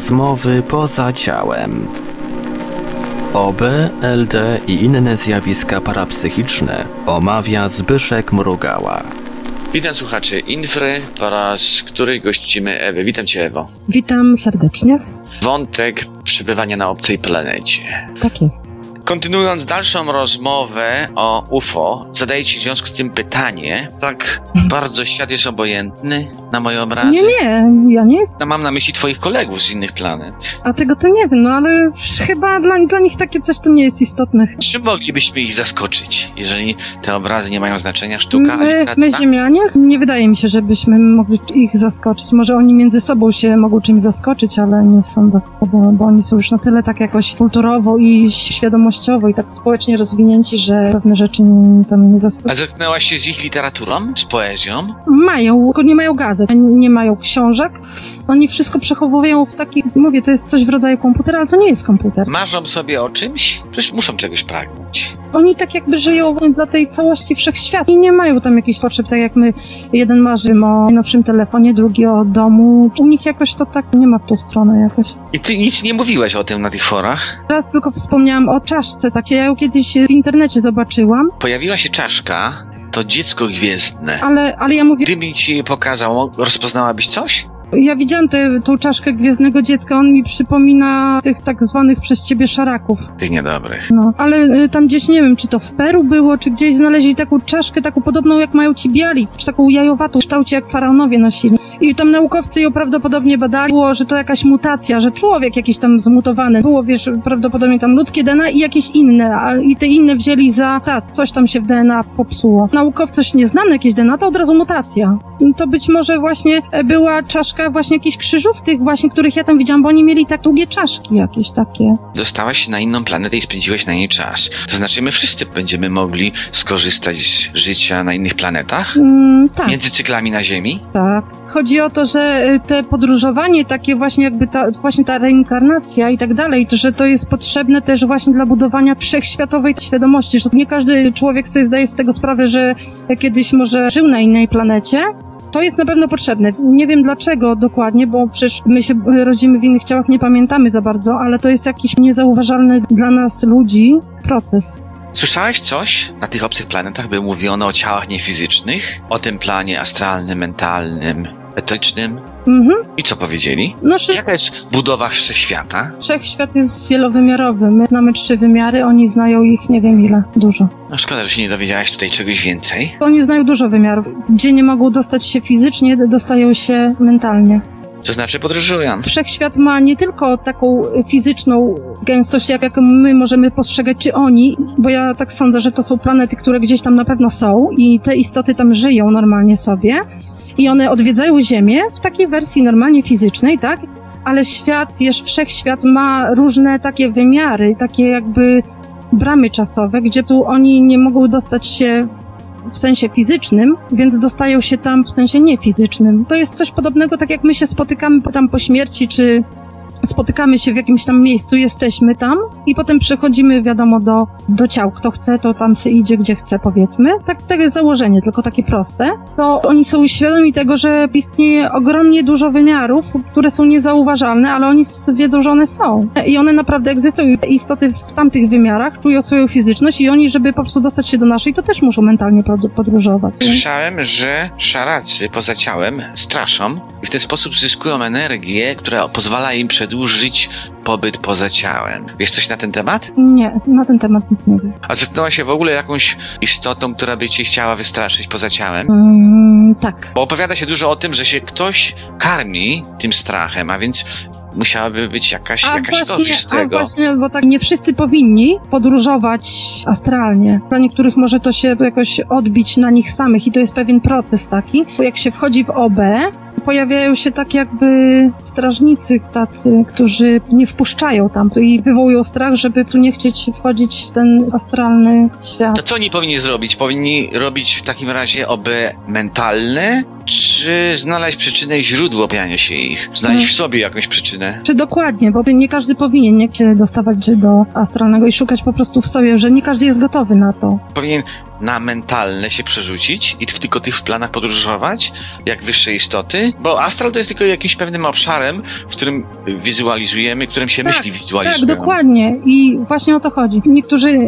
Rozmowy poza ciałem. OB, LD i inne zjawiska parapsychiczne omawia Zbyszek Mrugała. Witam słuchaczy Infry, po raz który gościmy Ewę. Witam Cię Ewo. Witam serdecznie. Wątek przebywania na obcej planecie. Tak jest. Kontynuując dalszą rozmowę o UFO, zadaję Ci w związku z tym pytanie. Tak bardzo świat jest obojętny na moje obrazy. Nie, nie, ja nie jestem. Mam na myśli Twoich kolegów z innych planet. A tego to nie wiem, no ale chyba dla, dla nich takie coś to nie jest istotne. Czym moglibyśmy ich zaskoczyć, jeżeli te obrazy nie mają znaczenia? Sztuka, My, my Ziemianie? Nie wydaje mi się, żebyśmy mogli ich zaskoczyć. Może oni między sobą się mogą czymś zaskoczyć, ale nie sądzę, bo, bo oni są już na tyle tak jakoś kulturowo i świadomościowo i tak społecznie rozwinięci, że pewne rzeczy tam nie A zaskoczą. zetknęłaś się z ich literaturą, z poezją? Mają, tylko nie mają gazet, nie mają książek. Oni wszystko przechowują w taki, mówię, to jest coś w rodzaju komputera, ale to nie jest komputer. Marzą sobie o czymś? Przecież muszą czegoś pragnąć. Oni tak jakby żyją dla tej całości wszechświata i nie mają tam jakichś potrzeb, tak jak my, jeden marzy o najnowszym telefonie, drugi o domu. U nich jakoś to tak nie ma w tą stronę jakoś. I ty nic nie mówiłeś o tym na tych forach? Raz tylko wspomniałam o czaszce, tak ja ją kiedyś w internecie zobaczyłam, Pojawiła się czaszka, to dziecko gwiezdne. ale, ale ja mówię, Gdyby ci je pokazał, rozpoznałabyś coś? Ja widziałam tę tą czaszkę gwiezdnego dziecka, on mi przypomina tych tak zwanych przez ciebie szaraków. Tych niedobrych. No, ale y, tam gdzieś, nie wiem, czy to w Peru było, czy gdzieś znaleźli taką czaszkę, taką podobną jak mają ci bialic, czy taką jajowatą, w kształcie jak faraonowie nosili. I tam naukowcy ją prawdopodobnie badali, było, że to jakaś mutacja, że człowiek jakiś tam zmutowany. Było, wiesz, prawdopodobnie tam ludzkie DNA i jakieś inne, a, i te inne wzięli za, tak, coś tam się w DNA popsuło. Naukowcoś nieznane jakieś DNA, to od razu mutacja. To być może właśnie była czaszka właśnie jakichś krzyżów tych właśnie, których ja tam widziałam, bo oni mieli tak długie czaszki jakieś takie. Dostałaś się na inną planetę i spędziłeś na niej czas. To znaczy, my wszyscy będziemy mogli skorzystać z życia na innych planetach? Mm, tak. Między cyklami na Ziemi? Tak. Chodzi o to, że y, te podróżowanie, takie właśnie jakby ta, właśnie ta reinkarnacja i tak dalej, to, że to jest potrzebne też właśnie dla budowania wszechświatowej świadomości, że nie każdy człowiek sobie zdaje z tego sprawę, że kiedyś może żył na innej planecie. To jest na pewno potrzebne. Nie wiem dlaczego dokładnie, bo przecież my się rodzimy w innych ciałach, nie pamiętamy za bardzo, ale to jest jakiś niezauważalny dla nas ludzi proces. Słyszałeś coś na tych obcych planetach, by mówiono o ciałach niefizycznych? O tym planie astralnym, mentalnym, etycznym? Mhm. I co powiedzieli? No, szy- Jaka jest budowa wszechświata? wszechświat jest wielowymiarowy. My znamy trzy wymiary, oni znają ich nie wiem ile, dużo. No szkoda, że się nie dowiedziałaś tutaj czegoś więcej. Oni znają dużo wymiarów. Gdzie nie mogą dostać się fizycznie, dostają się mentalnie. To znaczy podróżują. Wszechświat ma nie tylko taką fizyczną gęstość, jak, jaką my możemy postrzegać, czy oni, bo ja tak sądzę, że to są planety, które gdzieś tam na pewno są i te istoty tam żyją normalnie sobie i one odwiedzają Ziemię w takiej wersji normalnie fizycznej, tak? Ale świat, jeszcze wszechświat ma różne takie wymiary, takie jakby bramy czasowe, gdzie tu oni nie mogą dostać się w sensie fizycznym, więc dostają się tam w sensie niefizycznym. To jest coś podobnego, tak jak my się spotykamy tam po śmierci, czy spotykamy się w jakimś tam miejscu, jesteśmy tam i potem przechodzimy, wiadomo, do, do ciał. Kto chce, to tam się idzie, gdzie chce, powiedzmy. Tak, jest założenie, tylko takie proste. To oni są świadomi tego, że istnieje ogromnie dużo wymiarów, które są niezauważalne, ale oni wiedzą, że one są. I one naprawdę egzystują. Istoty w tamtych wymiarach czują swoją fizyczność i oni, żeby po prostu dostać się do naszej, to też muszą mentalnie pod- podróżować. Słyszałem, że szaracy poza ciałem straszą i w ten sposób zyskują energię, która pozwala im przedłużyć pobyt poza ciałem. Wiesz coś na ten temat? Nie, na ten temat nic nie wiem. A zetknęła się w ogóle jakąś istotą, która by cię chciała wystraszyć poza ciałem? Mm, tak. Bo opowiada się dużo o tym, że się ktoś karmi tym strachem, a więc musiałaby być jakaś, A jakaś właśnie, z a tego. właśnie, bo tak nie wszyscy powinni podróżować astralnie. Dla niektórych może to się jakoś odbić na nich samych i to jest pewien proces taki. Bo Jak się wchodzi w OB, pojawiają się tak jakby strażnicy tacy, którzy nie wpuszczają tam tu i wywołują strach, żeby tu nie chcieć wchodzić w ten astralny świat. To co oni powinni zrobić? Powinni robić w takim razie OB mentalne, Czy znaleźć przyczynę i źródło pojawiania się ich? Znaleźć w sobie jakąś przyczynę? Czy dokładnie, bo nie każdy powinien nie się dostawać do astralnego i szukać po prostu w sobie, że nie każdy jest gotowy na to. Powinien na mentalne się przerzucić i w tylko tych planach podróżować, jak wyższe istoty? Bo astral to jest tylko jakimś pewnym obszarem, w którym wizualizujemy, którym się Tak, myśli Tak, wizualizują. dokładnie. I właśnie o to chodzi. Niektórzy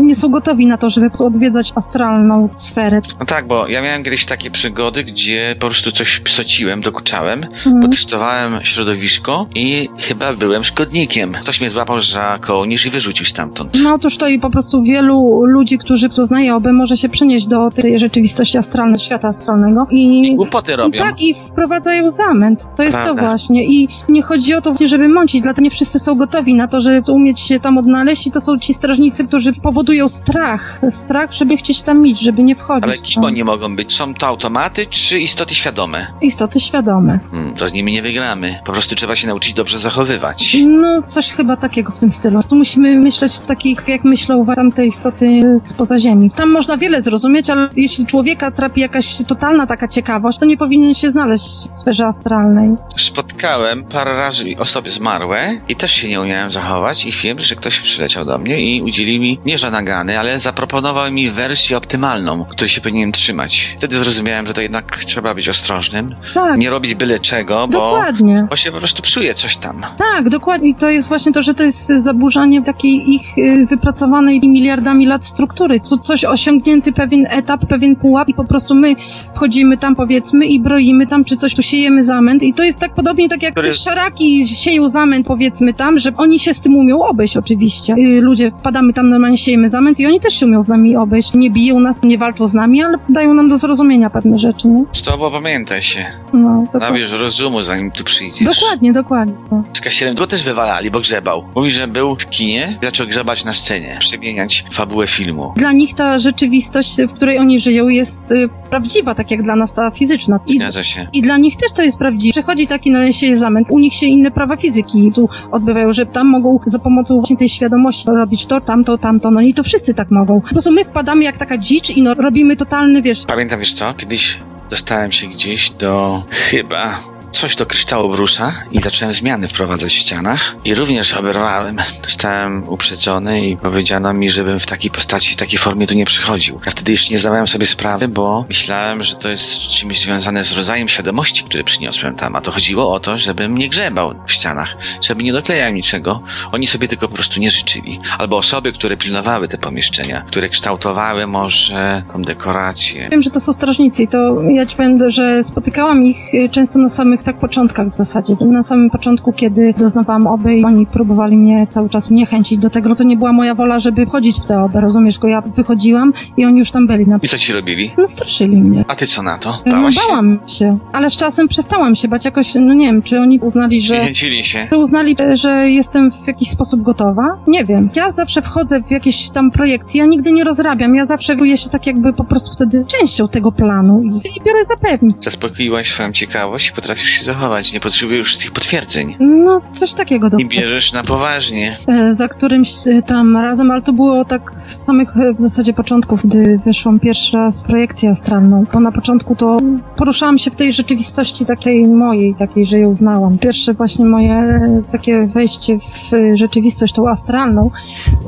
nie są gotowi na to, żeby odwiedzać astralną sferę. No tak, bo ja miałem kiedyś takie przygody, gdzie po prostu coś psociłem, dokuczałem, Mhm. potestowałem środowisko i chyba byłem szkodnikiem. Ktoś mnie złapał za kołnierz i wyrzucił stamtąd. No otóż to i po prostu wielu ludzi, którzy poznają OB, może się przenieść do tej rzeczywistości astralnej, świata astralnego i Głupoty I robią. tak, i wprowadzają zamęt. To jest Prawda. to właśnie. I nie chodzi o to, żeby mącić, dlatego nie wszyscy są gotowi na to, żeby umieć się tam odnaleźć. I to są ci strażnicy, którzy powodują strach. Strach, żeby chcieć tam iść, żeby nie wchodzić. Ale kim oni mogą być? Są to automaty czy istoty świadome? Istoty świadome. Hmm, to z nimi nie wygramy. Po prostu trzeba się nauczyć dobrze zachowywać. No, coś chyba takiego w tym stylu. Tu musimy myśleć takich, jak myślą tamte istoty spoza Ziemi. Tam można wiele zrozumieć, ale jeśli człowieka trapi jakaś totalna taka ciekawość, to nie powinien się znaleźć w sferze astralnej. Spotkałem parę razy osoby zmarłe i też się nie umiałem zachować i wiem, że ktoś przyleciał do mnie i udzielił mi nie że nagany, ale zaproponował mi wersję optymalną, której się powinienem trzymać. Wtedy zrozumiałem, że to jednak trzeba być ostrożnym, Tak, nie robić byle czego, bo, dokładnie. bo się po prostu psuje coś tam. Tak, dokładnie. To jest właśnie to, że to jest zaburzanie takiej ich y, wypracowanej miliardami lat struktury. Co, coś osiągnięty pewien etap, pewien pułap i po prostu my wchodzimy tam powiedzmy i broimy tam, czy coś tu siejemy zamęt. I to jest tak podobnie tak jak Który- szaraki sieją zamęt powiedzmy tam, że oni się z tym umią obejść oczywiście. Y, ludzie wpadamy tam normalnie siejemy zamęt i oni też się umią z nami obejść. Nie biją nas, nie walczą z nami, ale dają nam do zrozumienia pewne rzeczy, nie? Z tobą pamiętaj się. No. Nabierz rozumu, zanim tu przyjdziesz. Dokładnie, dokładnie. Z kasierem go też wywalali, bo grzebał. Mówi, że był w kinie i zaczął grzebać na scenie, przemieniać fabułę filmu. Dla nich ta rzeczywistość, w której oni żyją, jest y, prawdziwa, tak jak dla nas ta fizyczna. I, Zgadza się. I dla nich też to jest prawdziwe. Przychodzi taki na się zamęt, u nich się inne prawa fizyki tu odbywają, że tam mogą za pomocą właśnie tej świadomości robić to, tamto, tamto, no i to wszyscy tak mogą. Po prostu my wpadamy jak taka dzicz i no, robimy totalny, wiesz, Pamiętam, wiesz co? Kiedyś dostałem się gdzieś do chyba coś do kryształu brusza i zacząłem zmiany wprowadzać w ścianach i również oberwałem. Zostałem uprzedzony i powiedziano mi, żebym w takiej postaci, w takiej formie tu nie przychodził. Ja wtedy jeszcze nie zdawałem sobie sprawy, bo myślałem, że to jest czymś związane z rodzajem świadomości, który przyniosłem tam, a to chodziło o to, żebym nie grzebał w ścianach, żeby nie doklejał niczego. Oni sobie tylko po prostu nie życzyli. Albo osoby, które pilnowały te pomieszczenia, które kształtowały może tą dekorację, Wiem, że to są strażnicy i to ja ci powiem, że spotykałam ich y, często na samych tak początkach w zasadzie. Na samym początku, kiedy doznawałam oby i oni próbowali mnie cały czas niechęcić do tego, no to nie była moja wola, żeby wchodzić w te oby, rozumiesz, go ja wychodziłam i oni już tam byli. Na... I co ci robili? No straszyli mnie. A ty co na to? No, Bałaś się? bałam się, ale z czasem przestałam się bać jakoś, no nie wiem, czy oni uznali, że... Zniechęcili się. Czy uznali, że jestem w jakiś sposób gotowa? Nie wiem. Ja zawsze wchodzę w jakieś tam projekcje, ja nigdy nie rozrabiam, ja zawsze czuję się tak jakby po prostu wtedy częścią tego planu i, biorę zapewnić. Zaspokoiłaś swoją ciekawość i potrafisz się zachować. Nie potrzebujesz już tych potwierdzeń. No, coś takiego do... I bierzesz na poważnie. E, za którymś e, tam razem, ale to było tak z samych e, w zasadzie początków, gdy wyszłam pierwszy raz projekcję astralną. Bo na początku to poruszałam się w tej rzeczywistości takiej mojej, takiej, że ją znałam. Pierwsze właśnie moje takie wejście w rzeczywistość, tą astralną,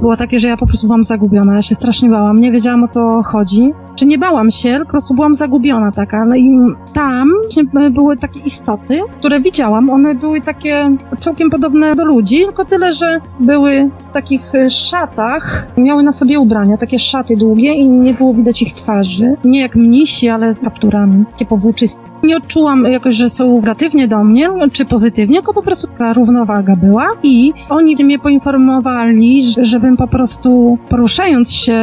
było takie, że ja po prostu byłam zagubiona. Ja się strasznie bałam, nie wiedziałam o co chodzi. Czy nie bałam się, tylko po prostu byłam zagubiona taka. No i tam były takie istoty, które widziałam. One były takie całkiem podobne do ludzi, tylko tyle, że były w takich e, szatach, miały na sobie ubrania, takie szaty długie i nie było widać ich twarzy. Nie jak mnisi, ale kapturami, takie powłóczyste. Nie odczułam jakoś, że są negatywnie do mnie, czy pozytywnie, tylko po prostu taka równowaga była i oni mnie poinformowali, że- żebym po prostu poruszając się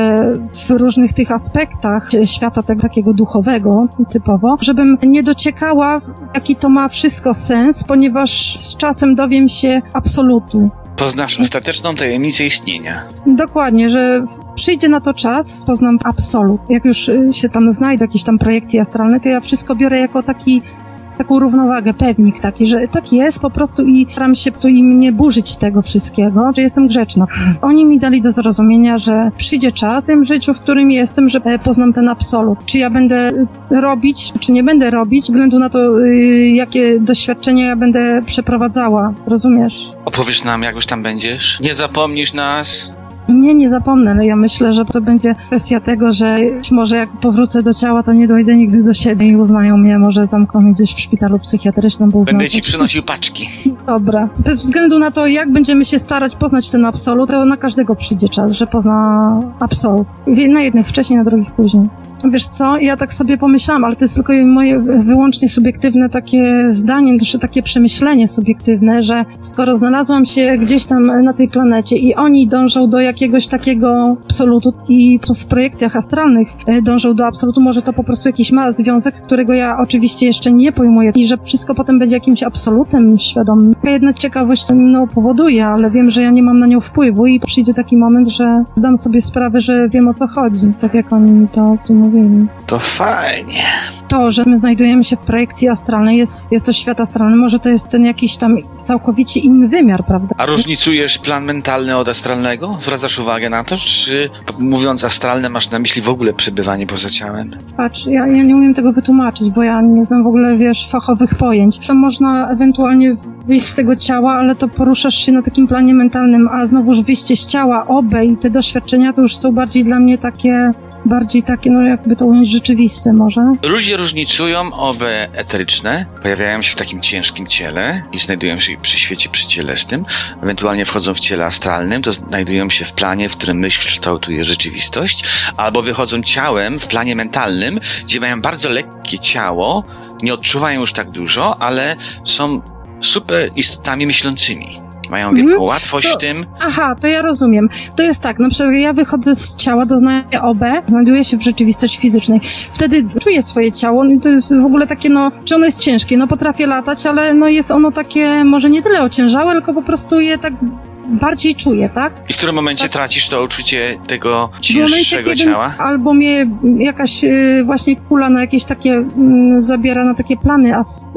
w różnych tych aspektach świata tego takiego duchowego typowo, żebym nie dociekała, jaki to ma wszystko sens, ponieważ z czasem dowiem się absolutu. Poznasz ostateczną tajemnicę istnienia. Dokładnie, że przyjdzie na to czas, poznam absolut. Jak już y, się tam znajdę, jakieś tam projekcje astralne, to ja wszystko biorę jako taki taką równowagę, pewnik taki, że tak jest po prostu i staram się tu im nie burzyć tego wszystkiego, że jestem grzeczna. Oni mi dali do zrozumienia, że przyjdzie czas w tym życiu, w którym jestem, że e, poznam ten absolut. Czy ja będę robić, czy nie będę robić, względu na to, y, jakie doświadczenia ja będę przeprowadzała. Rozumiesz? Opowiesz nam, jak już tam będziesz? Nie zapomnisz nas? Nie, nie zapomnę, ale ja myślę, że to będzie kwestia tego, że być może jak powrócę do ciała, to nie dojdę nigdy do siebie i uznają mnie, może zamkną mnie gdzieś w szpitalu psychiatrycznym, bo uznają... Będę ci przynosił paczki. Dobra. Bez względu na to, jak będziemy się starać poznać ten absolut, to na każdego przyjdzie czas, że pozna absolut. Na jednych wcześniej, na drugich później. Wiesz co, ja tak sobie pomyślałam, ale to jest tylko moje wyłącznie subiektywne takie zdanie, też takie przemyślenie subiektywne, że skoro znalazłam się gdzieś tam na tej planecie i oni dążą do jakiegoś takiego absolutu i w projekcjach astralnych e, dążą do absolutu, może to po prostu jakiś ma związek, którego ja oczywiście jeszcze nie pojmuję i że wszystko potem będzie jakimś absolutem świadomym. Jedna ciekawość mną powoduje, ale wiem, że ja nie mam na nią wpływu i przyjdzie taki moment, że zdam sobie sprawę, że wiem o co chodzi, tak jak oni mi to w tym mówili. To fajnie. To, że my znajdujemy się w projekcji astralnej, jest, jest to świat astralny, może to jest ten jakiś tam całkowicie inny wymiar, prawda? A różnicujesz plan mentalny od astralnego? Zwracasz uwagę na to, czy mówiąc astralne masz na myśli w ogóle przebywanie poza ciałem? Patrz, ja, ja nie umiem tego wytłumaczyć, bo ja nie znam w ogóle, wiesz, fachowych pojęć. Tam można ewentualnie wyjść z tego ciała, ale to poruszasz się na takim planie mentalnym, a znowuż wyjście z ciała, obe i te doświadczenia to już są bardziej dla mnie takie bardziej takie, no jakby to ująć, rzeczywiste może. Ludzie różnicują obe eteryczne, pojawiają się w takim ciężkim ciele i znajdują się przy świecie przycielesnym, ewentualnie wchodzą w ciele astralnym, to znajdują się w planie, w którym myśl kształtuje rzeczywistość, albo wychodzą ciałem w planie mentalnym, gdzie mają bardzo lekkie ciało, nie odczuwają już tak dużo, ale są super istotami myślącymi. Mają wielką mm, łatwość to, tym. Aha, to ja rozumiem. To jest tak, na przykład ja wychodzę z ciała, doznaję OB, znajduję się w rzeczywistości fizycznej. Wtedy czuję swoje ciało, to jest w ogóle takie, no, czy ono jest ciężkie? No potrafię latać, ale no jest ono takie, może nie tyle ociężałe, tylko po prostu je tak bardziej czuję, tak? I w którym momencie tak. tracisz to uczucie tego cięższego momencie, ciała? Albo mnie jakaś y, właśnie kula na jakieś takie y, zabiera na takie plany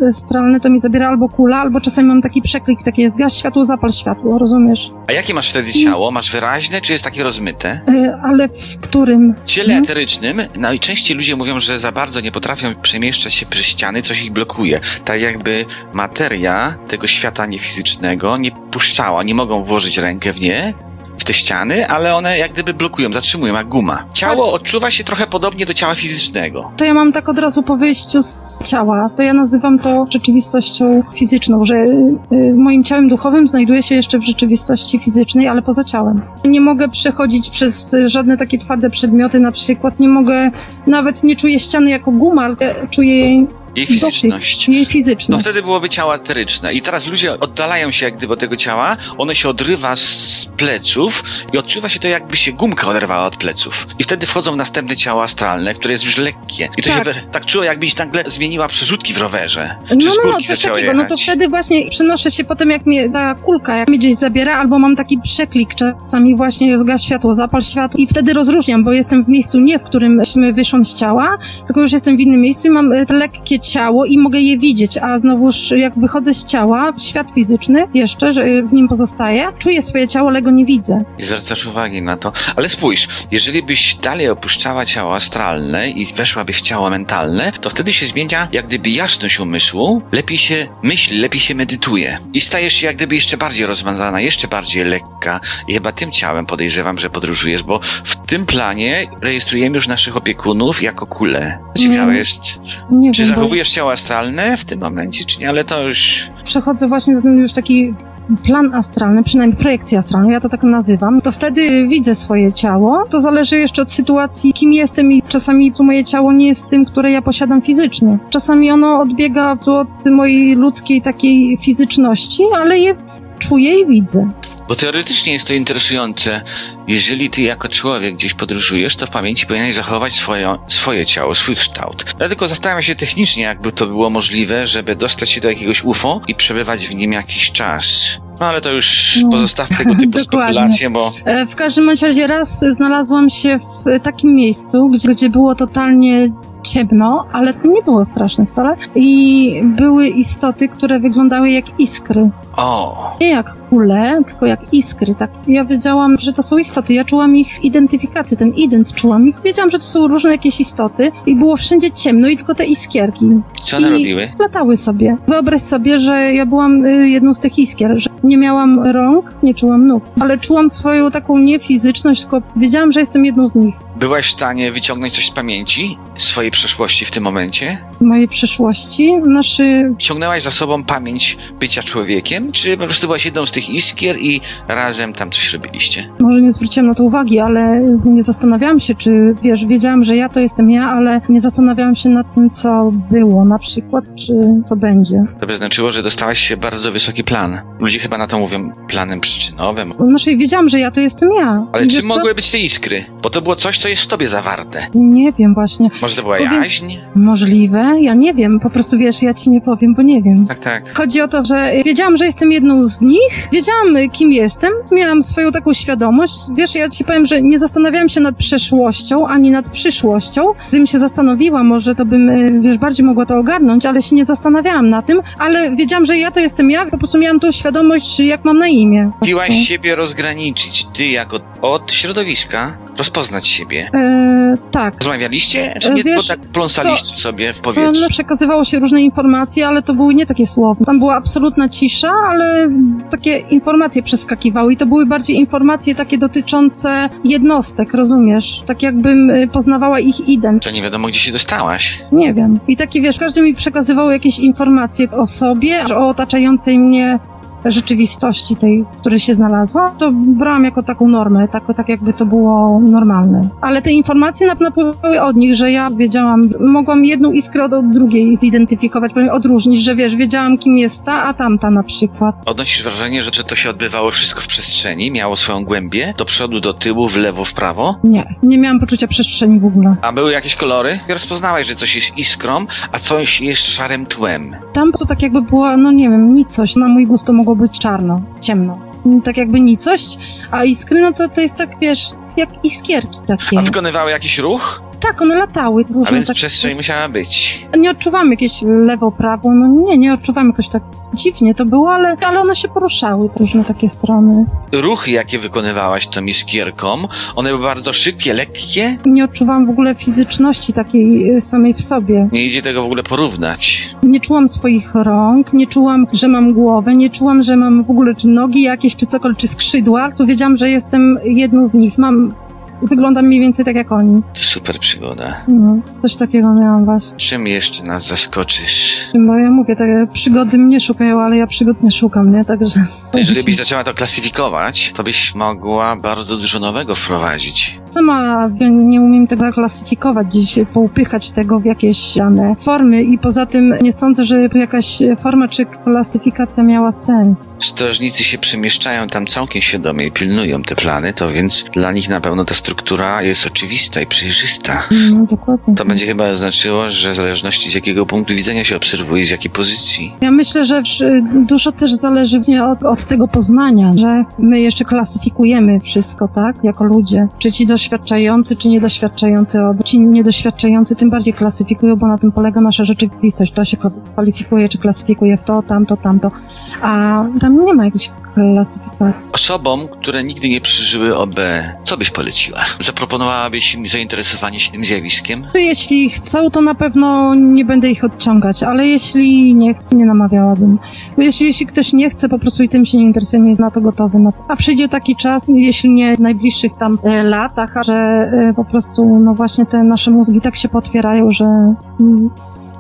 astralne, to mi zabiera albo kula, albo czasami mam taki przeklik, takie zgaś światło, zapal światło, rozumiesz? A jakie masz wtedy ciało? Masz wyraźne, czy jest takie rozmyte? Y, ale w którym? W ciele hmm? eterycznym najczęściej ludzie mówią, że za bardzo nie potrafią przemieszczać się przez ściany, coś ich blokuje. Tak jakby materia tego świata niefizycznego nie puszczała, nie mogą włożyć włożyć rękę w nie, w te ściany, ale one jak gdyby blokują, zatrzymują, jak guma. Ciało tak. odczuwa się trochę podobnie do ciała fizycznego. To ja mam tak od razu po wyjściu z ciała. To ja nazywam to rzeczywistością fizyczną, że y, moim ciałem duchowym znajduję się jeszcze w rzeczywistości fizycznej, ale poza ciałem. Nie mogę przechodzić przez żadne takie twarde przedmioty, na przykład nie mogę, nawet nie czuję ściany jako guma, ale czuję jej jej fizyczność. Jej fizyczność. No wtedy byłoby ciało eteryczne. I teraz ludzie oddalają się jak gdyby od tego ciała, ono się odrywa z pleców i odczuwa się to jakby się gumka oderwała od pleców. I wtedy wchodzą w następne ciało astralne, które jest już lekkie. I to tak. się tak czuło, jakbyś nagle zmieniła przerzutki w rowerze. No, no, no, coś takiego. Jechać. No to wtedy właśnie przenoszę się potem, jak mnie ta kulka jak mnie gdzieś zabiera, albo mam taki przeklik czasami właśnie zgaś światło, zapal światło i wtedy rozróżniam, bo jestem w miejscu nie, w którym wyszłam z ciała, tylko już jestem w innym miejscu i mam e, te lekkie ciało i mogę je widzieć, a znowuż jak wychodzę z ciała, świat fizyczny jeszcze, że w nim pozostaje, czuję swoje ciało, ale go nie widzę. I zwracasz uwagi na to. Ale spójrz, jeżeli byś dalej opuszczała ciało astralne i weszłabyś w ciało mentalne, to wtedy się zmienia jak gdyby jasność umysłu, lepiej się myśli, lepiej się medytuje i stajesz się jak gdyby jeszcze bardziej rozmazana, jeszcze bardziej lekka i chyba tym ciałem podejrzewam, że podróżujesz, bo w tym planie rejestrujemy już naszych opiekunów jako kule. Ciekawe jest, nie czy wiem, zachowujesz ciało astralne w tym momencie, czy nie, ale to już... Przechodzę właśnie ten już taki plan astralny, przynajmniej projekcję astralną, ja to tak nazywam, to wtedy widzę swoje ciało. To zależy jeszcze od sytuacji, kim jestem i czasami to moje ciało nie jest tym, które ja posiadam fizycznie. Czasami ono odbiega od mojej ludzkiej takiej fizyczności, ale je czuję i widzę. Bo teoretycznie jest to interesujące. Jeżeli ty jako człowiek gdzieś podróżujesz, to w pamięci powinieneś zachować swoje, swoje ciało, swój kształt. Dlatego zastanawiam się technicznie, jakby to było możliwe, żeby dostać się do jakiegoś UFO i przebywać w nim jakiś czas. No ale to już no. pozostawmy tego typu spekulacje, bo... E, w każdym razie raz znalazłam się w takim miejscu, gdzie, gdzie było totalnie ciemno, ale to nie było straszne wcale. I były istoty, które wyglądały jak iskry. O, Nie jak kule, tylko jak iskry. Tak. Ja wiedziałam, że to są istoty. Ja czułam ich identyfikację, ten ident czułam ich. Wiedziałam, że to są różne jakieś istoty i było wszędzie ciemno i tylko te iskierki. co one I robiły? latały sobie. Wyobraź sobie, że ja byłam y, jedną z tych iskier, że nie miałam rąk, nie czułam nóg, ale czułam swoją taką nie fizyczność, tylko wiedziałam, że jestem jedną z nich. Byłaś w stanie wyciągnąć coś z pamięci swojej przeszłości w tym momencie? Mojej przyszłości, znaczy Ciągnęłaś za sobą pamięć bycia człowiekiem, czy po prostu byłaś jedną z tych iskier i razem tam coś robiliście? może nie zwróciłam na to uwagi, ale nie zastanawiałam się, czy wiesz, wiedziałam, że ja to jestem ja, ale nie zastanawiałam się nad tym, co było na przykład, czy co będzie. To by znaczyło, że dostałaś się bardzo wysoki plan. Ludzie chyba na to mówią planem przyczynowym. Znaczy wiedziałam, że ja to jestem ja. Ale I czym wiesz co? mogły być te iskry? Bo to było coś, co jest w tobie zawarte. Nie wiem właśnie. Może to była Powiem- jaźń? Możliwe? Ja nie wiem. Po prostu wiesz, ja ci nie powiem, bo nie wiem. Tak, tak. Chodzi o to, że wiedziałam, że jestem jedną z nich, wiedziałam, y, kim jestem, miałam swoją taką świadomość. Wiesz, ja ci powiem, że nie zastanawiałam się nad przeszłością ani nad przyszłością. Gdybym się zastanowiła, może to bym, y, wiesz, bardziej mogła to ogarnąć, ale się nie zastanawiałam na tym, ale wiedziałam, że ja to jestem ja, po prostu miałam tą świadomość, jak mam na imię. Piłaś siebie rozgraniczyć, ty jako od środowiska, rozpoznać siebie. E, tak. Rozmawialiście, czy E, nie, wiesz, tak pląsaliście sobie w powietrzu? przekazywało się różne informacje, ale to były nie takie słowa. Tam była absolutna cisza, ale takie informacje przeskakiwały i to były bardziej informacje takie dotyczące jednostek, rozumiesz? Tak jakbym y, poznawała ich ident. To nie wiadomo, gdzie się dostałaś. Nie wiem. I takie, wiesz, każdy mi przekazywał jakieś informacje o sobie, o otaczającej mnie rzeczywistości tej, w której się znalazła, to brałam jako taką normę, tak, tak jakby to było normalne. Ale te informacje nap- napływały od nich, że ja wiedziałam, mogłam jedną iskrę od, od drugiej zidentyfikować, odróżnić, że wiesz, wiedziałam kim jest ta, a tamta na przykład. Odnosisz wrażenie, że, że to się odbywało wszystko w przestrzeni, miało swoją głębię, do przodu, do tyłu, w lewo, w prawo? Nie, nie miałam poczucia przestrzeni w ogóle. A były jakieś kolory? Rozpoznałaś, że coś jest iskrą, a coś jest szarym tłem. Tam to tak jakby była, no nie wiem, nicość. Na mój gust to mogło być czarno, ciemno. Tak jakby nicość, a iskry, no to to jest tak, wiesz, jak iskierki takie. A wykonywały jakiś ruch? Tak, one latały. Różne więc tak, przestrzeń musiała być. Nie odczuwam jakieś lewo, prawo, no nie, nie odczuwam jakoś tak dziwnie to było, ale, ale one się poruszały, te różne takie strony. Ruchy, jakie wykonywałaś tą iskierką, one były bardzo szybkie, lekkie. Nie odczuwam w ogóle fizyczności takiej y, samej w sobie. Nie idzie tego w ogóle porównać. Nie czułam swoich rąk, nie czułam, że mam głowę, nie czułam, że mam w ogóle czy nogi jakieś, czy cokolwiek, czy skrzydła, to wiedziałam, że jestem jedną z nich. Mam, wyglądam mniej więcej tak jak oni. To super przygoda. No, coś takiego miałam właśnie. Czym jeszcze nas zaskoczysz? Bo ja mówię, te przygody mnie szukają, ale ja przygód nie szukam, nie? Także... Jeżeli byś zaczęła to klasyfikować, to byś mogła bardzo dużo nowego wprowadzić. Sama nie umiem tego zaklasyfikować, gdzieś poupychać tego w jakieś dane formy i poza tym nie sądzę, że jakaś forma czy klasyfikacja miała sens. Strażnicy się przemieszczają tam całkiem świadomie i pilnują te plany, to więc dla nich na pewno ta struktura jest oczywista i przejrzysta. No, dokładnie. To będzie chyba znaczyło, że w zależności z jakiego punktu widzenia się obserwuje, z jakiej pozycji. Ja myślę, że dużo też zależy od, od tego poznania, że my jeszcze klasyfikujemy wszystko, tak, jako ludzie. Czy ci doświadczający, czy niedoświadczający. Ci niedoświadczający tym bardziej klasyfikują, bo na tym polega nasza rzeczywistość. To się kwalifikuje, czy klasyfikuje w to, tamto, tamto. A tam nie ma jakiejś klasyfikacji. Osobom, które nigdy nie przeżyły OB, co byś poleciła? Zaproponowałabyś im zainteresowanie się tym zjawiskiem? Jeśli chcą, to na pewno nie będę ich odciągać, ale jeśli nie chcą, nie namawiałabym. Bo jeśli, jeśli ktoś nie chce po prostu i tym się nie interesuje, nie jest na to gotowy. No. A przyjdzie taki czas, jeśli nie w najbliższych tam e, latach, a że e, po prostu no właśnie te nasze mózgi tak się potwierają, że mm,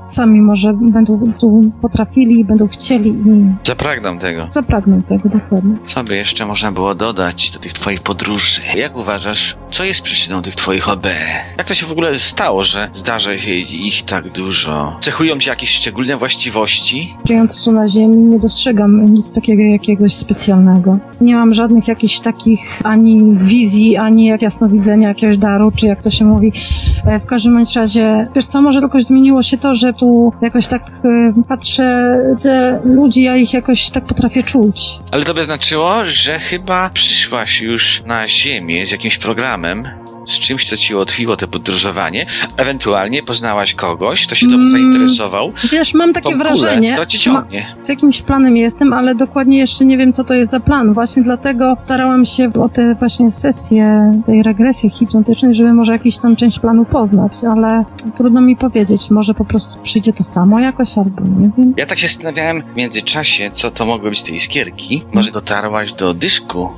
sami może będą tu potrafili będą chcieli i Zapragną tego. zapragną tego dokładnie. Co by jeszcze można było dodać do tych twoich podróży? Jak uważasz, co jest przyczyną tych twoich OB? Jak to się w ogóle stało, że zdarza się ich tak dużo? Cechują cię jakieś szczególne właściwości? Żyjąc tu na Ziemi nie dostrzegam nic takiego jakiegoś specjalnego. Nie mam żadnych jakichś takich ani wizji, ani jak jasnowidzenia, jakiegoś daru, czy jak to się mówi. E, W każdym razie, wiesz co, może tylko zmieniło się to, że tu jakoś tak e, patrzę, te ludzi, ja ich jakoś tak potrafię czuć. Ale to by znaczyło, że chyba przyszłaś już na Ziemię z jakimś programem z czymś, co ci ułatwiło to podróżowanie, ewentualnie poznałaś kogoś, kto się tobą Mm. zainteresował, Wiesz, mam takie wrażenie, to ci ciągnie. z jakimś planem jestem, ale dokładnie jeszcze nie wiem, co to jest za plan. Właśnie dlatego starałam się o te właśnie sesje tej regresji hipnotycznej, żeby może jakąś tam część planu poznać, ale trudno mi powiedzieć. Może po prostu przyjdzie to samo jakoś, albo nie wiem. Ja tak się zastanawiałem w międzyczasie, co to mogły być te iskierki. Może dotarłaś do dysku,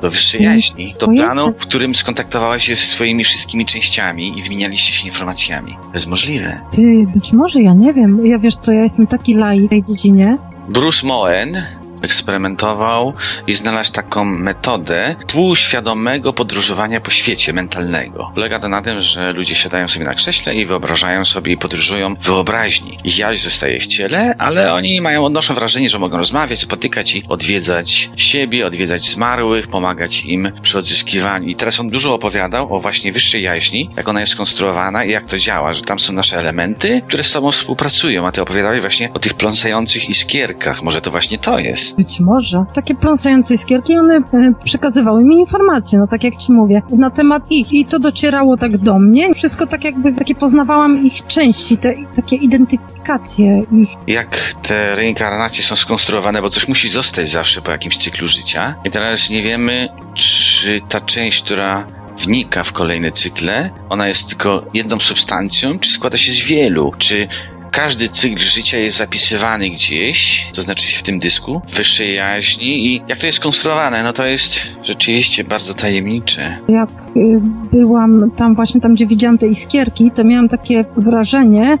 do wyższej Nie, jaźni, do planu, w którym skontaktowałaś się ze swoimi wszystkimi częściami i wymienialiście się informacjami. To jest możliwe. Ty, być może, ja nie wiem. Ja wiesz co, ja jestem taki laik w tej dziedzinie. Bruce Moen eksperymentował i znalazł taką metodę półświadomego podróżowania po świecie mentalnego. Polega to na tym, że ludzie siadają sobie na krześle i wyobrażają sobie i podróżują wyobraźni. Ich jaźń zostaje w ciele, ale oni mają, odnoszą wrażenie, że mogą rozmawiać, spotykać i odwiedzać siebie, odwiedzać zmarłych, pomagać im przy odzyskiwaniu. I teraz on dużo opowiadał o właśnie wyższej jaźni, jak ona jest skonstruowana i jak to działa, że tam są nasze elementy, które z sobą współpracują, a ty opowiadałeś właśnie o tych pląsających iskierkach. Może to właśnie to jest. Być może. Takie pląsające iskierki, one e, przekazywały mi informacje, no tak jak ci mówię, na temat ich. I to docierało tak do mnie. Wszystko tak jakby, takie poznawałam ich części, te takie identyfikacje ich. jak te reinkarnacje są skonstruowane, bo coś musi zostać zawsze po jakimś cyklu życia. I teraz nie wiemy, czy ta część, która wnika w kolejne cykle, ona jest tylko jedną substancją, czy składa się z wielu, czy każdy cykl życia jest zapisywany gdzieś, to znaczy w tym dysku, wyższej jaźni i jak to jest skonstruowane, no to jest rzeczywiście bardzo tajemnicze. Jak y, byłam tam właśnie, tam gdzie widziałam te iskierki, to miałam takie wrażenie,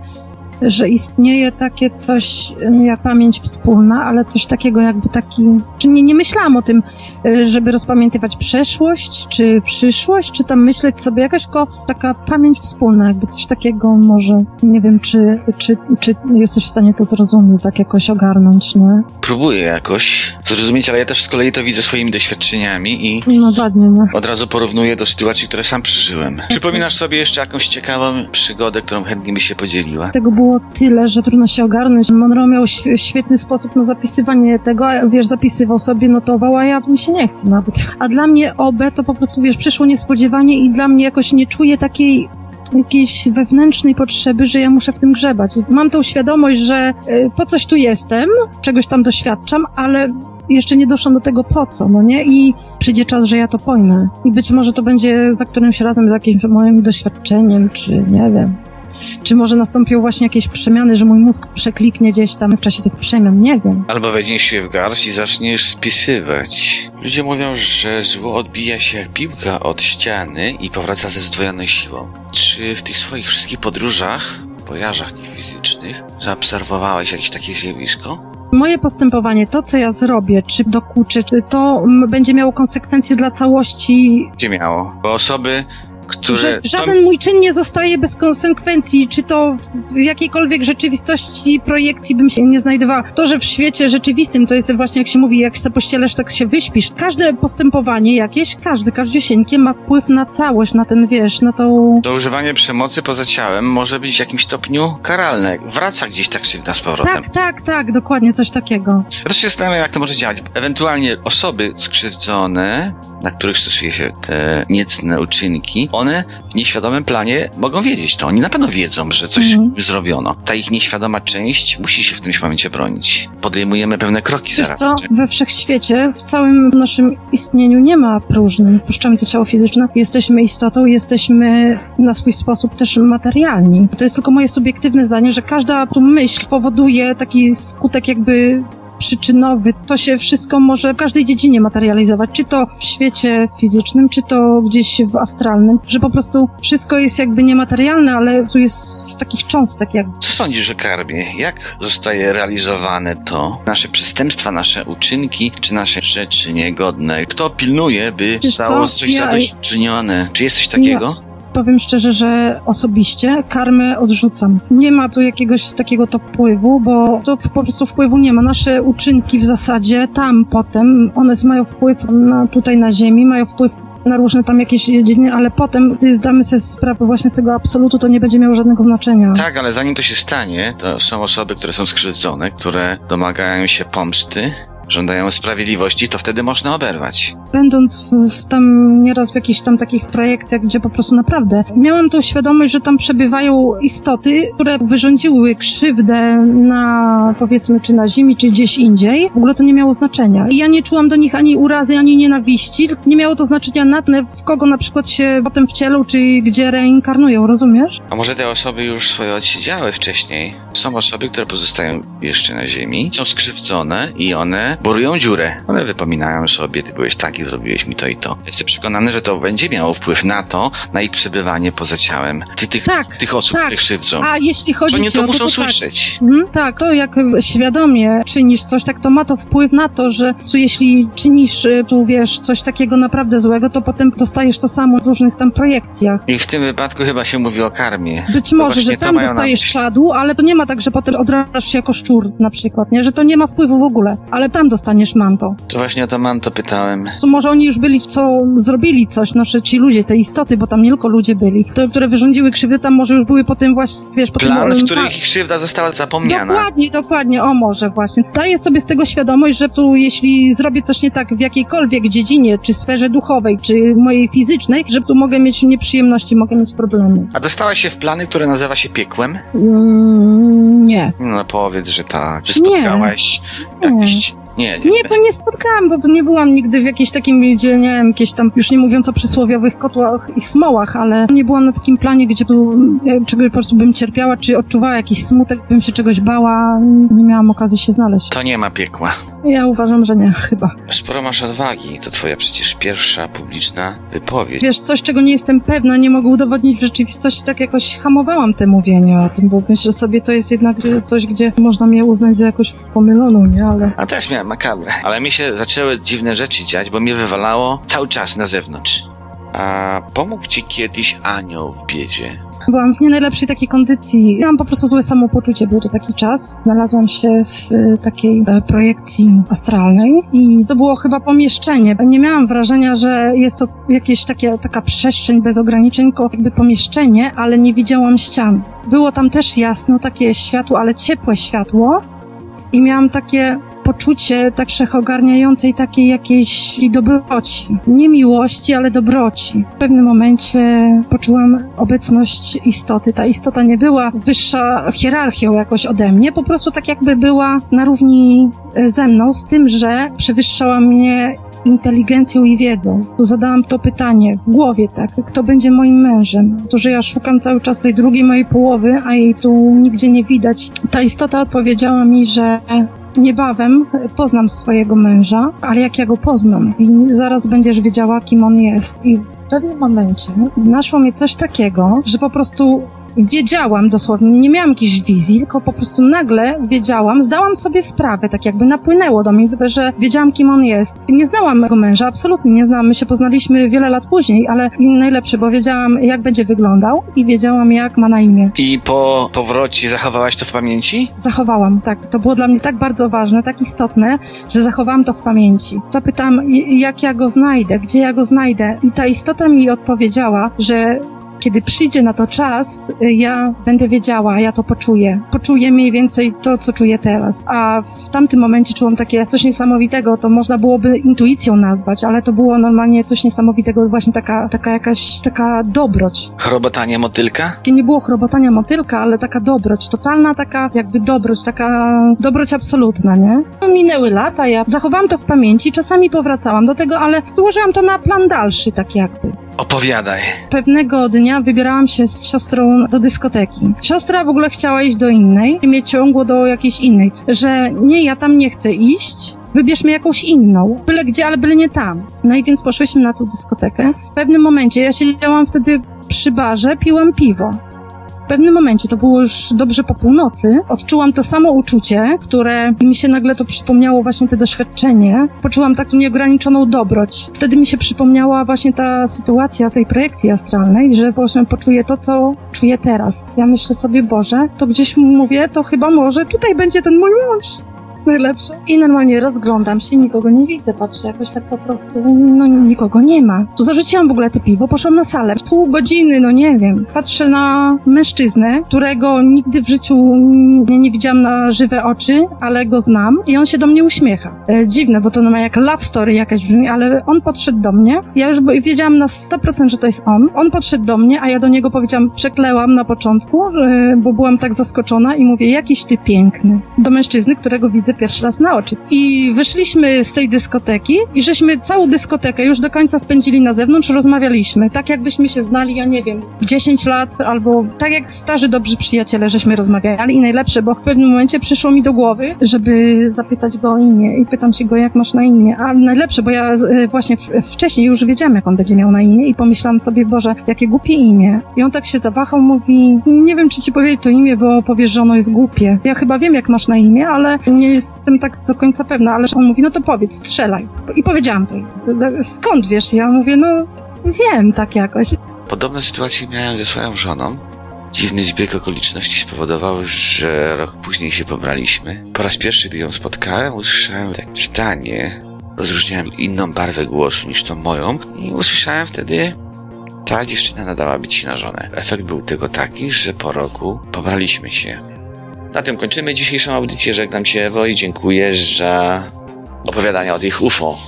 że istnieje takie coś y, jak pamięć wspólna, ale coś takiego jakby taki... Czy nie, nie myślałam o tym, y, żeby rozpamiętywać przeszłość, czy przyszłość, czy tam myśleć sobie jakaś, tylko taka pamięć wspólna, jakby coś takiego może, nie wiem, czy, czy, czy jesteś w stanie to zrozumieć, tak jakoś ogarnąć, nie? Próbuję jakoś zrozumieć, ale ja też z kolei to widzę swoimi doświadczeniami i No ładnie, no. Od razu porównuję do sytuacji, które sam przeżyłem. Przypominasz sobie jeszcze jakąś ciekawą przygodę, którą chętnie byś się podzieliła? Tego było tyle, że trudno się ogarnąć. Monroe miał św- świetny sposób na zapisywanie tego, wiesz, zapisywał sobie, notował, a ja mi się nie chce nawet. A dla mnie OB to po prostu, wiesz, przyszło niespodziewanie i dla mnie jakoś nie czuję takiej jakiejś wewnętrznej potrzeby, że ja muszę w tym grzebać. Mam tą świadomość, że y, po coś tu jestem, czegoś tam doświadczam, ale jeszcze nie doszłam do tego po co, no nie? I przyjdzie czas, że ja to pojmę. I być może to będzie za którymś razem z jakimś moim doświadczeniem, czy nie wiem. Czy może nastąpią właśnie jakieś przemiany, że mój mózg przekliknie gdzieś tam w czasie tych przemian? Nie wiem. Albo weźmiesz się w garść i zaczniesz spisywać. Ludzie mówią, że zło odbija się jak piłka od ściany i powraca ze zdwojoną siłą. Czy w tych swoich wszystkich podróżach, wojażach tych fizycznych, zaobserwowałeś jakieś takie zjawisko? Moje postępowanie, to co ja zrobię, czy dokuczę, czy to będzie miało konsekwencje dla całości Gdzie miało? Bo osoby, które... że żaden mój czyn nie zostaje bez konsekwencji, czy to w jakiejkolwiek rzeczywistości, projekcji bym się nie znajdowała. To, że w świecie rzeczywistym, to jest właśnie jak się mówi, jak się pościelesz, tak się wyśpisz. Każde postępowanie jakieś, każdy, każdziusieńkie ma wpływ na całość, na ten, wiesz, na tą... To używanie przemocy poza ciałem może być w jakimś stopniu karalne. Wraca gdzieś ta krzywda z powrotem. Tak, tak, tak, dokładnie, coś takiego. Ja też się zastanawiam, jak to może działać. Ewentualnie osoby skrzywdzone, na których stosuje się te niecne uczynki, one w nieświadomym planie mogą wiedzieć to. Oni na pewno wiedzą, że coś Mhm. zrobiono. Ta ich nieświadoma część musi się w którymś momencie bronić. Podejmujemy pewne kroki Wiesz co, zaradcze. we wszechświecie, w całym naszym istnieniu nie ma próżnym. Puszczamy to ciało fizyczne, jesteśmy istotą, jesteśmy na swój sposób też materialni. To jest tylko moje subiektywne zdanie, że każda tu myśl powoduje taki skutek jakby przyczynowy. To się wszystko może w każdej dziedzinie materializować, czy to w świecie fizycznym, czy to gdzieś w astralnym, że po prostu wszystko jest jakby niematerialne, ale tu jest z takich cząstek jakby. Co sądzisz, że karbie? Jak zostaje realizowane to? Nasze przestępstwa, nasze uczynki, czy nasze rzeczy niegodne? Kto pilnuje, by Wiesz stało co? coś Ja- zadośćczynione? Czy jest coś takiego? Powiem szczerze, że osobiście karmę odrzucam. Nie ma tu jakiegoś takiego to wpływu, bo to po prostu wpływu nie ma. Nasze uczynki w zasadzie tam potem, one mają wpływ na, tutaj na ziemi, mają wpływ na różne tam jakieś dziedziny, ale potem, gdy zdamy sobie sprawę właśnie z tego absolutu, to nie będzie miało żadnego znaczenia. Tak, ale zanim to się stanie, to są osoby, które są skrzywdzone, które domagają się pomsty żądają sprawiedliwości, to wtedy można oberwać. Będąc w, w tam nieraz w jakichś tam takich projekcjach, gdzie po prostu naprawdę miałam tą świadomość, że tam przebywają istoty, które wyrządziły krzywdę na powiedzmy czy na ziemi, czy gdzieś indziej. W ogóle to nie miało znaczenia. I ja nie czułam do nich ani urazy, ani nienawiści. Nie miało to znaczenia na to, w kogo na przykład się potem wcielą, czy gdzie reinkarnują, rozumiesz? A może te osoby już swoje odsiedziały wcześniej? Są osoby, które pozostają jeszcze na ziemi, są skrzywdzone i one borują dziurę. One wypominają sobie, ty byłeś taki, zrobiłeś mi to i to. Jestem przekonany, że to będzie miało wpływ na to, na ich przebywanie poza ciałem. Ty, tych, Tak, tych osób, tak. które krzywdzą. A jeśli chodzi Oni to o muszą to, to tak. słyszeć. Mhm, tak, to jak świadomie czynisz coś, tak to ma to wpływ na to, że jeśli czynisz, y, tu wiesz, coś takiego naprawdę złego, to potem dostajesz to samo w różnych tam projekcjach. I w tym wypadku chyba się mówi o karmie. Być może, że tam na dostajesz myśli. czadu, ale to nie ma tak, że potem odradzasz się jako szczur na przykład, nie? Że to nie ma wpływu w ogóle, ale tam dostaniesz manto. To właśnie o to manto pytałem. Co może oni już byli, co zrobili coś, no, że ci ludzie, te istoty, bo tam nie tylko ludzie byli, te, które wyrządziły krzywdę, tam może już były po tym właśnie, wiesz, po Plan, tym... w którym ich krzywda została zapomniana. Dokładnie, dokładnie, o może właśnie. Daję sobie z tego świadomość, że tu jeśli zrobię coś nie tak w jakiejkolwiek dziedzinie, czy sferze duchowej, czy mojej fizycznej, że tu mogę mieć nieprzyjemności, mogę mieć problemy. A dostałaś się w plany, które nazywa się piekłem? Mm, nie. No powiedz, że tak. Czy spotkałaś Nie. jakieś... Nie, nie. Nie, bo nie spotkałam, bo to nie byłam nigdy w jakimś takim, gdzie nie wiem, jakieś tam, już nie mówiąc o przysłowiowych kotłach i smołach, ale nie byłam na takim planie, gdzie tu ja czegoś po prostu bym cierpiała, czy odczuwała jakiś smutek, bym się czegoś bała, nie miałam okazji się znaleźć. To nie ma piekła. Ja uważam, że nie, chyba. Sporo masz odwagi. To twoja przecież pierwsza publiczna wypowiedź. Wiesz, coś, czego nie jestem pewna, nie mogę udowodnić w rzeczywistości, tak jakoś hamowałam te mówienie o tym, bo myślę sobie, to jest jednak coś, gdzie można mnie uznać za jakąś pomyloną, nie, ale... A też miałem makabrę. Ale mi się zaczęły dziwne rzeczy dziać, bo mnie wywalało cały czas na zewnątrz. A pomógł ci kiedyś anioł w biedzie? Byłam w nie najlepszej takiej kondycji. Miałam po prostu złe samopoczucie, był to taki czas. Znalazłam się w e, takiej e, projekcji astralnej i to było chyba pomieszczenie. Nie miałam wrażenia, że jest to jakieś takie, taka przestrzeń bez ograniczeń, tylko jakby pomieszczenie, ale nie widziałam ścian. Było tam też jasno, takie światło, ale ciepłe światło i miałam takie poczucie tak wszechogarniającej takiej jakiejś dobroci. Nie miłości, ale dobroci. W pewnym momencie poczułam obecność istoty. Ta istota nie była wyższa hierarchią jakoś ode mnie, po prostu tak jakby była na równi e, ze mną, z tym, że przewyższała mnie inteligencją i wiedzą. Tu zadałam to pytanie w głowie, tak, kto będzie moim mężem? To, że ja szukam cały czas tej drugiej mojej połowy, a jej tu nigdzie nie widać. Ta istota odpowiedziała mi, że niebawem poznam swojego męża, ale jak ja go poznam i zaraz będziesz wiedziała, kim on jest. I w pewnym momencie naszło mnie coś takiego, że po prostu wiedziałam dosłownie, nie miałam jakiejś wizji, tylko po prostu nagle wiedziałam, zdałam sobie sprawę, tak jakby napłynęło do mnie, że wiedziałam, kim on jest. Nie znałam mego męża, absolutnie nie znałam. My się poznaliśmy wiele lat później, ale najlepsze, bo wiedziałam, jak będzie wyglądał i wiedziałam, jak ma na imię. I po powrocie zachowałaś to w pamięci? Zachowałam, tak. To było dla mnie tak bardzo ważne, tak istotne, że zachowałam to w pamięci. Zapytałam, j- jak ja go znajdę, gdzie ja go znajdę. I ta istota mi odpowiedziała, że kiedy przyjdzie na to czas, y, ja będę wiedziała, ja to poczuję. Poczuję mniej więcej to, co czuję teraz. A w tamtym momencie czułam takie coś niesamowitego, to można byłoby intuicją nazwać, ale to było normalnie coś niesamowitego, właśnie taka, taka jakaś, taka dobroć. Chrobotanie motylka? Nie było chrobotania motylka, ale taka dobroć, totalna taka jakby dobroć, taka dobroć absolutna, nie? Minęły lata, ja zachowałam to w pamięci, czasami powracałam do tego, ale złożyłam to na plan dalszy, tak jakby. Opowiadaj. Pewnego dnia wybierałam się z siostrą do dyskoteki. Siostra w ogóle chciała iść do innej i mnie ciągło do jakiejś innej, że nie, ja tam nie chcę iść, wybierzmy jakąś inną, byle gdzie, ale byle nie tam. No i więc poszłyśmy na tą dyskotekę. W pewnym momencie, ja siedziałam wtedy przy barze, piłam piwo. Pewnym momencie, to było już dobrze po północy, odczułam to samo uczucie, które mi się nagle to przypomniało właśnie te doświadczenie. Poczułam taką nieograniczoną dobroć. Wtedy mi się przypomniała właśnie ta sytuacja tej projekcji astralnej, że właśnie poczuję to, co czuję teraz. Ja myślę sobie, Boże, to gdzieś mówię, to chyba może tutaj będzie ten mój mąż. Najlepsze. I normalnie rozglądam się, nikogo nie widzę, patrzę jakoś tak po prostu, no nikogo nie ma. Tu zarzuciłam w ogóle te piwo, poszłam na salę. Pół godziny, no nie wiem. Patrzę na mężczyznę, którego nigdy w życiu nie, nie widziałam na żywe oczy, ale go znam i on się do mnie uśmiecha. E, dziwne, bo to no ma jak love story jakaś brzmi, ale on podszedł do mnie. Ja już wiedziałam na 100%, że to jest on. On podszedł do mnie, a ja do niego powiedziałam, przeklełam na początku, e, bo byłam tak zaskoczona i mówię, jakiś ty piękny. Do mężczyzny, którego widzę pierwszy raz na oczy. I wyszliśmy z tej dyskoteki i żeśmy całą dyskotekę już do końca spędzili na zewnątrz, rozmawialiśmy. Tak jakbyśmy się znali, ja nie wiem, 10 lat albo tak jak starzy dobrzy przyjaciele, żeśmy rozmawiali i najlepsze, bo w pewnym momencie przyszło mi do głowy, żeby zapytać go o imię i pytam się go, jak masz na imię. A najlepsze, bo ja e, właśnie wcześniej już wiedziałam, jak on będzie miał na imię i pomyślałam sobie, Boże, jakie głupie imię. I on tak się zawahał, mówi, nie wiem, czy ci powiedzieć to imię, bo powiesz, że ono jest głupie. Ja chyba wiem, jak masz na imię, ale nie jestem tak do końca pewna, ale on mówi, no to powiedz, strzelaj. I powiedziałam to. Skąd wiesz? Ja mówię, no wiem, tak jakoś. Podobne sytuacje miałem ze swoją żoną. Dziwny zbieg okoliczności spowodował, że rok później się pobraliśmy. Po raz pierwszy, gdy ją spotkałem, usłyszałem takie zdanie. Rozróżniałem inną barwę głosu niż tą moją i usłyszałem wtedy, ta dziewczyna nadała być ci na żonę. Efekt był tego taki, że po roku pobraliśmy się. Na tym kończymy dzisiejszą audycję. Żegnam Cię, Ewo, i dziękuję za opowiadania od ich UFO.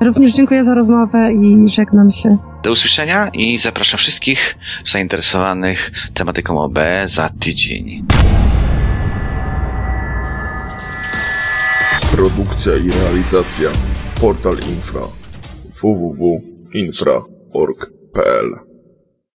Również dziękuję za rozmowę i żegnam się. Do usłyszenia i zapraszam wszystkich zainteresowanych tematyką OB za tydzień. Produkcja i realizacja Portal Infra www.infra.org.pl